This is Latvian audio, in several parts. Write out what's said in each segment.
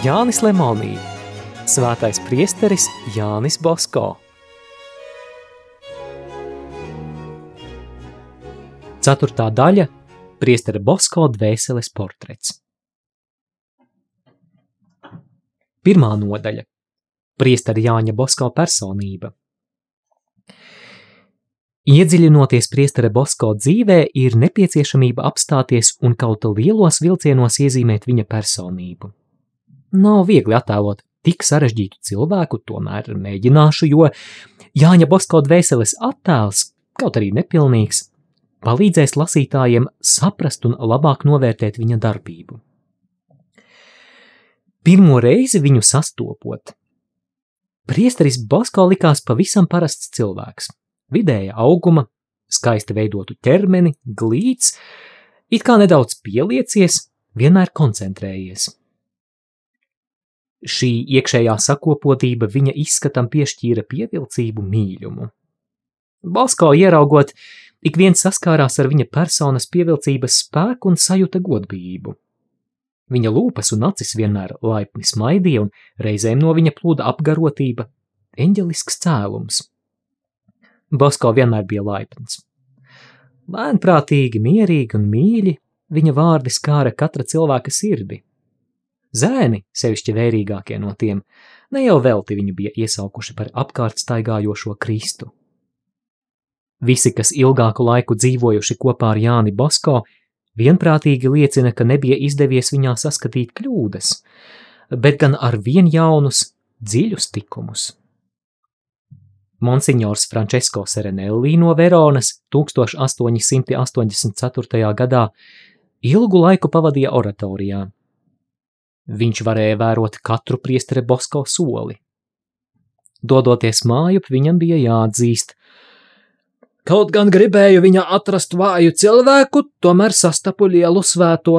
Jānis Lemonī, svētais priesteris Jānis Bosko. Ceturtā daļa – priestera Bosko dvēseles portrets. Pirmā nodaļa – priestera Jāņa Bosko personība. Iedziļinoties priestera Bosko dzīvē, ir nepieciešamība apstāties un kaut lielos vilcienos iezīmēt viņa personību. Nav viegli attēlot tik sarežģītu cilvēku, tomēr mēģināšu, jo Jāņa Bosko dvēseles attēls, kaut arī nepilnīgs, palīdzēs lasītājiem saprast un labāk novērtēt viņa darbību. Pirmo reizi viņu sastopot, priesteris Bosko likās pavisam parasts cilvēks, vidēja auguma, skaisti veidotu ķermeni, glīts, it kā nedaudz pieliecies, vienmēr koncentrējies. Šī iekšējā sakopotība viņa izskatam piešķīra pievilcību mīļumu. Bosko ieraugot, Ik viens saskārās ar viņa personas pievilcības spēku un sajuta godbijību. Viņa lūpas un acis vienmēr laipni smaidīja, un reizēm no viņa plūda apgarotība, eņģelisks cēlums. Bosko vienmēr bija laipns. Lēnprātīgi, mierīgi un mīļi viņa vārdi skāra katra cilvēka sirdi. Zēni, sevišķi vērīgākie no tiem, ne jau velti viņu bija iesaukuši par apkārt staigājošo Kristu. Visi, kas ilgāku laiku dzīvojuši kopā ar Jāni Bosko, vienprātīgi liecina, ka nebija izdevies viņā saskatīt kļūdas, bet gan ar vien jaunus, dziļus tikumus. Monsignors Francesco Serenelli no Veronas 1884. gadā ilgu laiku pavadīja oratorijā. Viņš varēja vērot katru priestere Bosko soli. Dodoties mājup, viņam bija jāatzīst, Kaut gan gribēju viņa atrast vāju cilvēku, tomēr sastapu lielu svēto.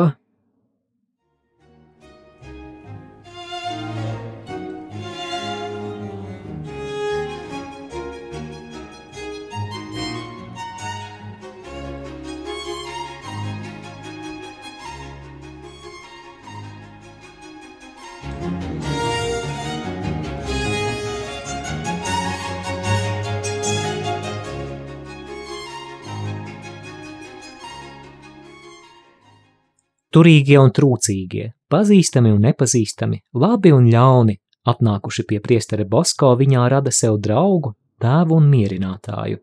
Turīgie un trūcīgie, pazīstami un nepazīstami, labi un ļauni, atnākuši pie priestera Bosko, viņā rada sev draugu, tēvu un mierinātāju.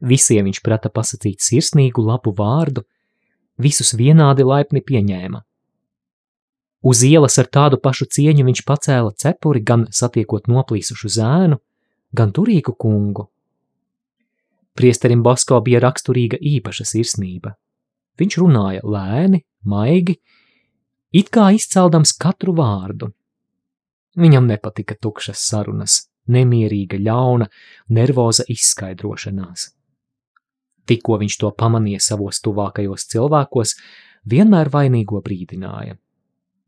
Visiem viņš prata pasakīt sirsnīgu labu vārdu, visus vienādi laipni pieņēma. Uz ielas ar tādu pašu cieņu viņš pacēla cepuri, gan satiekot noplīsušu zēnu, gan turīgu kungu. Priesterim Bosko bija raksturīga īpaša sirsnība. Viņš runāja lēni, maigi, it kā izceldams katru vārdu. Viņam nepatika tukšas sarunas, nemierīga, ļauna, nervoza izskaidrošanās. Tikko viņš to pamanīja savos tuvākajos cilvēkos, vienmēr vainīgo brīdināja.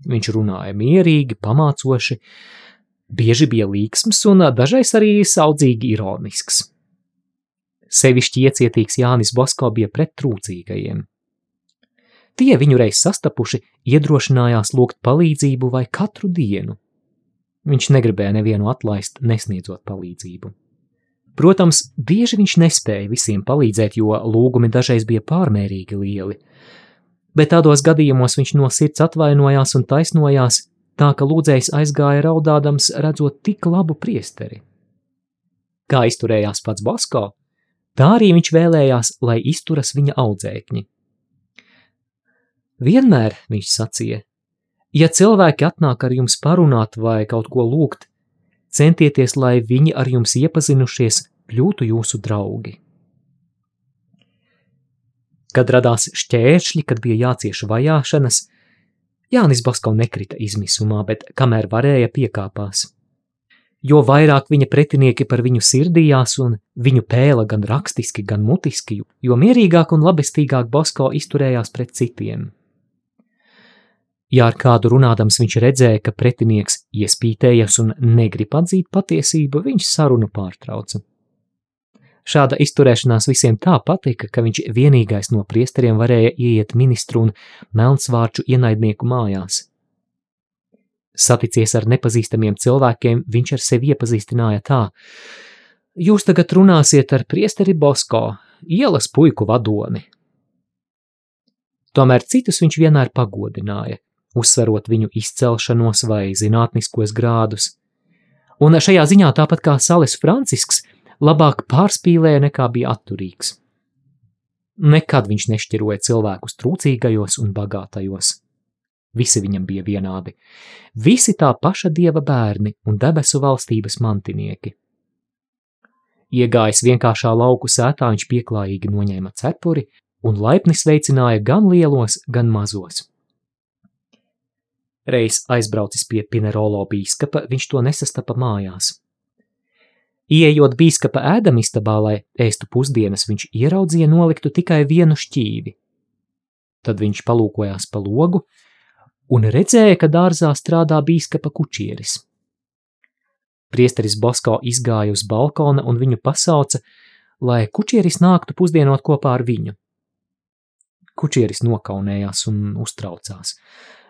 Viņš runāja mierīgi, pamācoši, bieži bija līksms un dažreiz arī saudzīgi ironisks. Sevišķi iecietīgs Jānis Bosko bija pret trūcīgajiem. Tie viņu reiz sastapuši, iedrošinājās lūgt palīdzību vai katru dienu. Viņš negribēja nevienu atlaist, nesniedzot palīdzību. Protams, bieži viņš nespēja visiem palīdzēt, jo lūgumi dažreiz bija pārmērīgi lieli, bet tādos gadījumos viņš no sirds atvainojās un taisnojās, tā ka lūdzējs aizgāja raudādams, redzot tik labu priesteri. Kā izturējās pats Basko, tā arī viņš vēlējās, lai izturas viņa audzēkņi. Vienmēr, viņš sacīja, ja cilvēki atnāk ar jums parunāt vai kaut ko lūgt, centieties, lai viņi ar jums iepazinušies, kļūtu jūsu draugi. Kad radās šķēršļi, kad bija jācieš vajāšanas, Jānis Basko nekrita izmisumā, bet kamēr varēja piekāpās. Jo vairāk viņa pretinieki par viņu sirdījās un viņu pēla gan rakstiski, gan mutiski, jo mierīgāk un labestīgāk Basko izturējās pret citiem. Ja ar kādu runādams viņš redzēja, ka pretinieks iespītējas un negrib atzīt patiesību, viņš sarunu pārtrauca. Šāda izturēšanās visiem tā patika, ka viņš vienīgais no priesteriem varēja ieiet ministru un melnsvārču ienaidnieku mājās. Saticies ar nepazīstamiem cilvēkiem, viņš ar sevi iepazīstināja tā: Jūs tagad runāsiet ar priesteri Bosko, ielas puiku vadoni. Tomēr citus viņš vienmēr pagodināja, uzsverot viņu izcelšanos vai zinātniskos grādus. Un šajā ziņā tāpat kā Salis Francisks, labāk pārspīlēja nekā bija atturīgs. Nekad viņš nešķiroja cilvēkus trūcīgajos un bagātajos. Visi viņam bija vienādi. Visi tā paša dieva bērni un debesu valstības mantinieki. Iegājis vienkāršā lauku sētā, viņš pieklājīgi noņēma cepuri un laipni sveicināja gan lielos, gan mazos. Reiz aizbraucis pie Pinerolo bīskapa, viņš to nesastapa mājās. Ieejot bīskapa ēdamistabā, lai ēstu pusdienas, viņš ieraudzīja noliktu tikai vienu šķīvi. Tad viņš palūkojās pa logu un redzēja, ka dārzā strādā bīskapa kučieris. Priesteris Bosko izgāja uz balkona un viņu pasauca, lai kučieris nāktu pusdienot kopā ar viņu. Kučieris nokaunējās un uztraucās.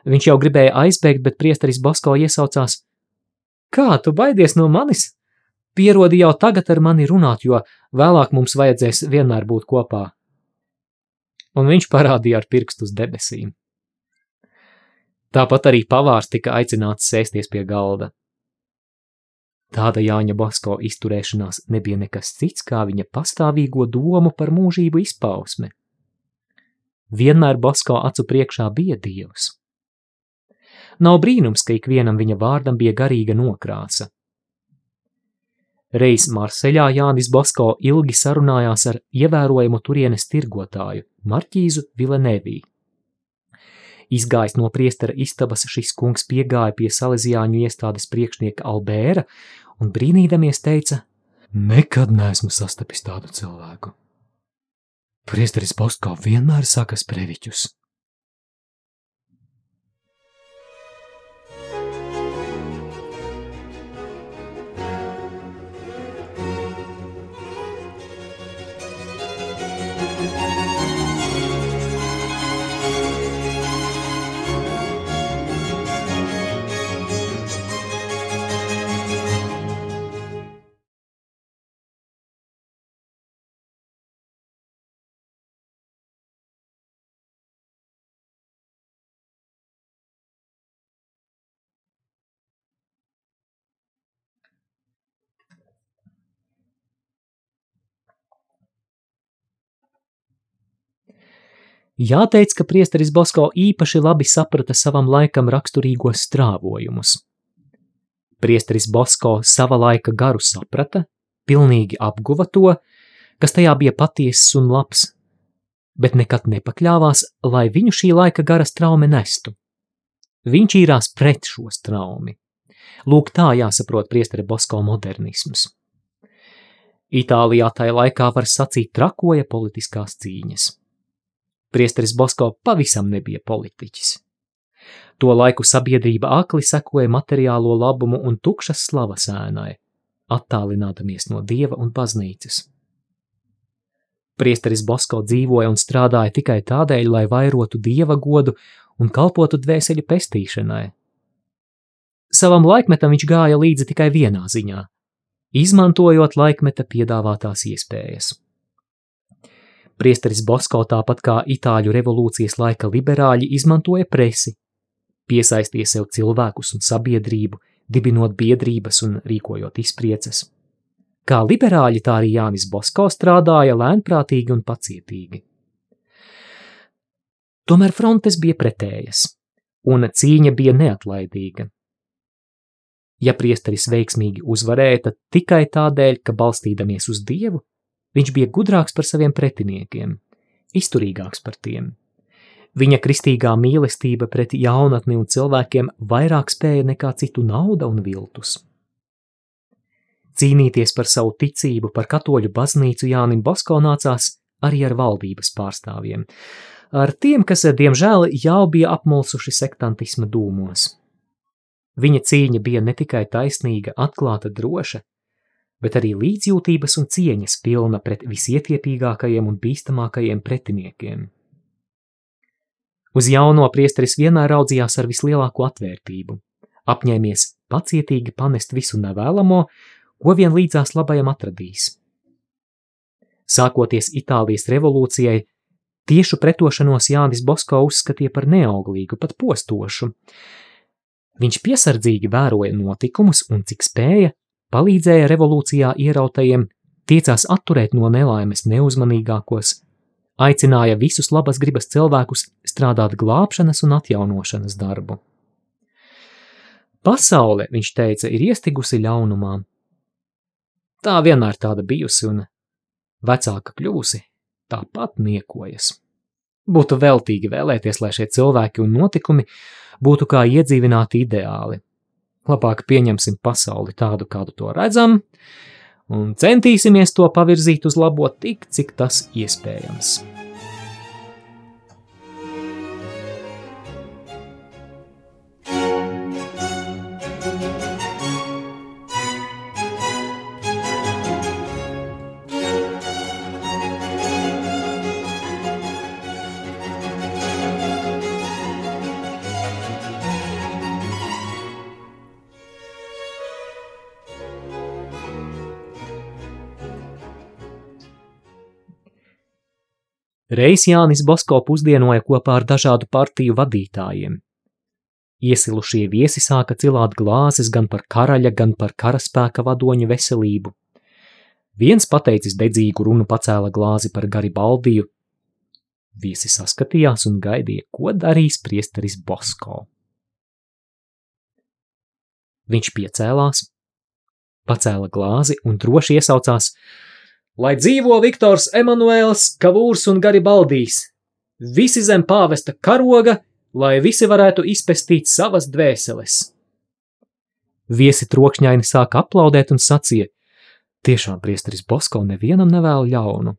Viņš jau gribēja aizbēgt, bet priesteris Bosko iesaucās: Kā tu baidies no manis? Pierodi jau tagad ar mani runāt, jo vēlāk mums vajadzēs vienmēr būt kopā. Un viņš parādīja ar pirkstu uz debesīm. Tāpat arī pavārs tika aicināts sēsties pie galda. Tāda Jāņa Basko izturēšanās nebija nekas cits kā viņa pastāvīgo domu par mūžību izpausme. Vienmēr Basko acu priekšā bija Dievs. Nav brīnums, ka ikvienam viņa vārdam bija garīga nokrāsa. Reiz Marseļā Jānis Basko ilgi sarunājās ar ievērojamu turienes tirgotāju Marķīzu Vilenevī. Izgājis no priestera istabas, šis kungs piegāja pie salīdzjāņu iestādes priekšnieka Albēra un brīnīdamies teica: Nekad neesmu sastapis tādu cilvēku. Priesteris Bosko vienmēr saka spreviķus. Jāteic, ka priesteris Bosko īpaši labi saprata savam laikam raksturīgos strāvojumus. Priesteris Bosko sava laika garu saprata, pilnīgi apguva to, kas tajā bija patiesis un labs, bet nekad nepakļāvās, lai viņu šī laika gara straume nestu. Viņš īrās pret šo straumi. Lūk, tā jāsaprot priesteri Bosko modernisms. Itālijā tajā laikā var sacīt trakoja politiskās cīņas. Priesteris Bosko pavisam nebija politiķis. To laiku sabiedrība akli sekoja materiālo labumu un tukšas slavas ēnai, attālinādamies no dieva un baznīcas. Priesteris Bosko dzīvoja un strādāja tikai tādēļ, lai vairotu dieva godu un kalpotu dvēseļu pestīšanai. Savam laikmetam viņš gāja līdzi tikai vienā ziņā - izmantojot laikmeta piedāvātās iespējas. Priesteris Bosko, tāpat kā Itāļu revolūcijas laika liberāļi, izmantoja presi, piesaistīja sev cilvēkus un sabiedrību, dibinot biedrības un rīkojot izpriecas. Kā liberāļi, tā arī Jānis Bosko strādāja lēnprātīgi un pacietīgi. Tomēr frontes bija pretējas, un cīņa bija neatlaidīga. Ja priesteris veiksmīgi uzvarēja, tad tikai tādēļ, ka balstīdamies uz Dievu, Viņš bija gudrāks par saviem pretiniekiem, izturīgāks par tiem. Viņa kristīgā mīlestība pret jaunatni un cilvēkiem vairāk spēja nekā citu nauda un viltus. Cīnīties par savu ticību, par katoļu baznīcu Jānim Bosko nācās arī ar valdības pārstāvjiem, ar tiem, kas, diemžēl, jau bija apmulsuši sektantisma dūmos. Viņa cīņa bija ne tikai taisnīga, atklāta, droša, bet arī līdzjūtības un cieņas pilna pret visietiepīgākajiem un bīstamākajiem pretiniekiem. Uz jauno priesteris vienmēr raudzījās ar vislielāko atvērtību, apņēmies pacietīgi panest visu nevēlamo, ko vien līdzās labajam atradīs. Sākoties Itālijas revolūcijai, tiešu pretošanos Jānis Bosko uzskatīja par neauglīgu, pat postošu. Viņš piesardzīgi vēroja notikumus un, cik spēja, palīdzēja revolūcijā ierautajiem, tiecās atturēt no nelaimes neuzmanīgākos, aicināja visus labas gribas cilvēkus strādāt glābšanas un atjaunošanas darbu. Pasaule, viņš teica, ir iestigusi ļaunumā. Tā vienmēr tāda bijusi un vecāka kļūsi, tāpat niekojas. Būtu veltīgi vēlēties, lai šie cilvēki un notikumi būtu kā iedzīvināti ideāli. Labāk pieņemsim pasauli tādu, kādu to redzam, un centīsimies to pavirzīt uz labo tik, cik tas iespējams. Reiz Jānis Bosko pusdienoja kopā ar dažādu partiju vadītājiem. Iesilušie viesi sāka cilāt glāzes gan par karaļa, gan par karaspēka vadoņu veselību. Viens pateicis dedzīgu runu pacēla glāzi par Garibaldiju. Viesi saskatījās un gaidīja, ko darīs priesteris Bosko. Viņš piecēlās, pacēla glāzi un droši iesaucās – Lai dzīvo Viktors Emanuēls, Kavūrs un Garibaldijs, visi zem pāvesta karoga, lai visi varētu izpestīt savas dvēseles. Viesi trokšņaini sāka aplaudēt un sacīja: Tiešām priesteris Bosko nevienam nevēl ļaunu.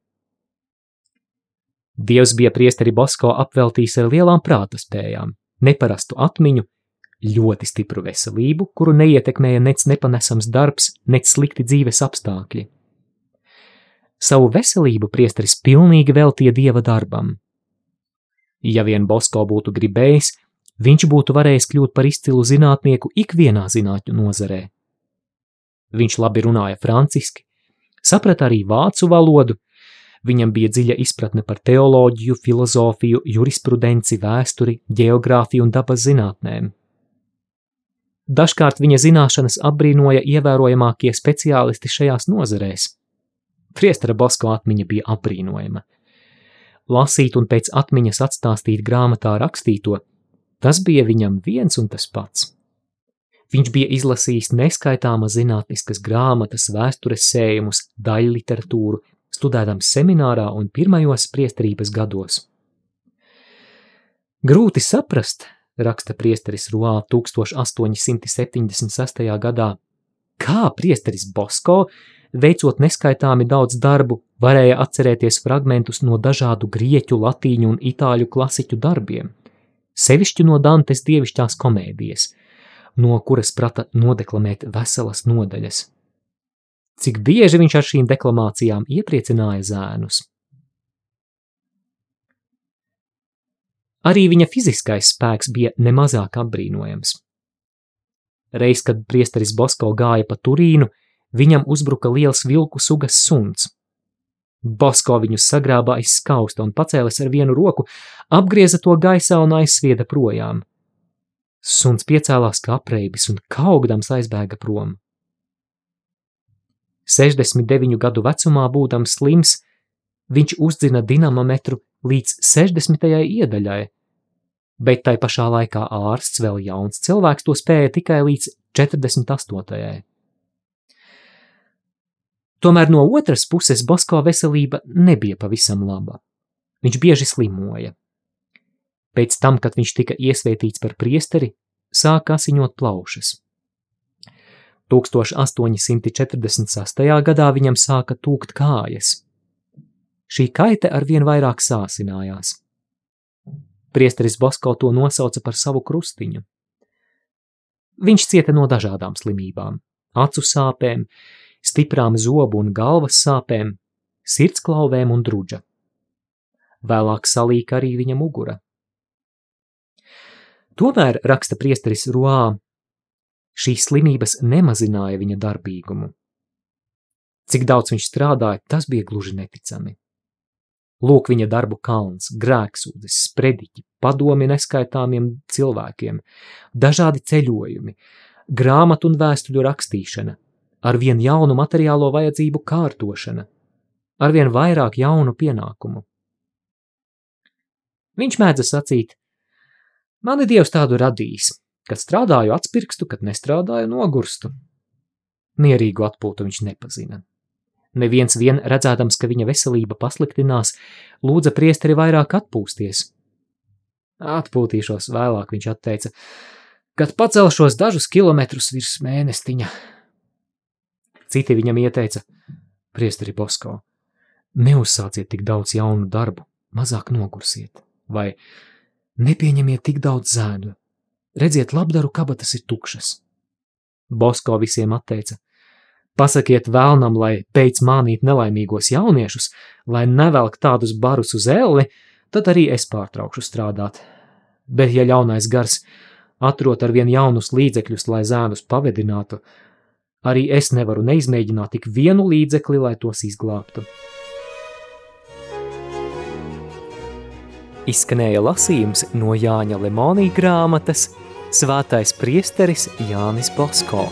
Dievs bija priesteri Bosko apveltījis ar lielām prāta spējām, neparastu atmiņu, ļoti stipru veselību, kuru neietekmēja nec nepanesams darbs, nec slikti dzīves apstākļi. Savu veselību priesteris pilnīgi veltīja dieva darbam. Ja vien Bosko būtu gribējis, viņš būtu varējis kļūt par izcilu zinātnieku ikvienā zinātņu nozarē. Viņš labi runāja franciski, saprata arī vācu valodu, viņam bija dziļa izpratne par teoloģiju, filozofiju, jurisprudenci, vēsturi, geogrāfiju un dabas zinātnēm. Dažkārt viņa zināšanas apbrīnoja ievērojamākie speciālisti šajās nozarēs. Priestera Bosko atmiņa bija apbrīnojama. Lasīt un pēc atmiņas atstāstīt grāmatā rakstīto, tas bija viņam viens un tas pats. Viņš bija izlasījis neskaitāmas zinātniskas grāmatas, vēstures sējumus, daļu literatūru, studēdams seminārā un pirmajos priesterības gados. Grūti saprast, raksta priesteris Ruā 1876. gadā, kā priesteris Bosko veicot neskaitāmi daudz darbu, varēja atcerēties fragmentus no dažādu grieķu, latīņu un itāļu klasiķu darbiem, sevišķi no Dantes dievišķās komēdijas, no kuras prata nodeklamēt veselas nodaļas. Cik bieži viņš ar šīm deklamācijām iepriecināja zēnus. Arī viņa fiziskais spēks bija nemazāk apbrīnojams. Reiz, kad priesteris Bosko gāja pa Turīnu, viņam uzbruka liels vilku sugas suns. Bosko viņu sagrāba aiz skausta un pacēlis ar vienu roku, apgrieza to gaisā un aizsvieda projām. Suns piecēlās kā apreibis un kaugdams aizbēga prom. 69 gadu vecumā būdams slims, viņš uzdzina dinamometru līdz 60. iedaļai, bet tai pašā laikā ārsts vēl jauns cilvēks to spēja tikai līdz 48. Tomēr no otras puses Bosko veselība nebija pavisam laba. Viņš bieži slimoja. Pēc tam, kad viņš tika iesvētīts par priesteri, sāka asiņot plaušas. 1846. gadā viņam sāka tūkt kājas. Šī kaite arvien vairāk sāsinājās. Priesteris Bosko to nosauca par savu krustiņu. Viņš cieta no dažādām slimībām - acu sāpēm, stiprām zobu un galvas sāpēm, sirdsklauvēm un drudža. Vēlāk salīka arī viņa mugura. Tomēr, raksta priesteris Ruā, Šīs slimības nemazināja viņa darbīgumu. Cik daudz viņš strādāja, tas bija gluži neticami. Lūk, viņa darbu kalns, grēksūdzes, sprediķi, padomi neskaitāmiem cilvēkiem, dažādi ceļojumi, grāmatu un vēstuļu rakstīšana, ar vien jaunu materiālo vajadzību kārtošana, ar vien vairāk jaunu pienākumu. Viņš mēdza sacīt, mani dievs tādu radījis, kad strādāju atspirkstu, kad nestrādāju nogurstu. Mierīgu atpūtu viņš nepazina. Neviens vien redzēdams, ka viņa veselība pasliktinās, lūdza priesteri vairāk atpūsties. Atpūtīšos vēlāk, viņš atteica, kad pacelšos dažus kilometrus virs mēnestiņa. Citi viņam ieteica, priesteri Bosko, neuzsāciet tik daudz jaunu darbu, mazāk nogursiet, vai nepieņemiet tik daudz zēnu, redziet, labdaru kabatas ir tukšas. Bosko visiem atteica, Pasakiet vēlnam, lai beidz mānīt nelaimīgos jauniešus, lai nevelk tādus barus uz elli, tad arī es pārtraukšu strādāt. Bet, ja ļaunais gars atrot ar vien jaunus līdzekļus, lai zēnus pavedinātu, arī es nevaru neizmēģināt tik vienu līdzekli, lai tos izglābtu. Izskanēja lasījums no Jāņa Lemonī grāmatas Svētais priesteris Jānis Bosko.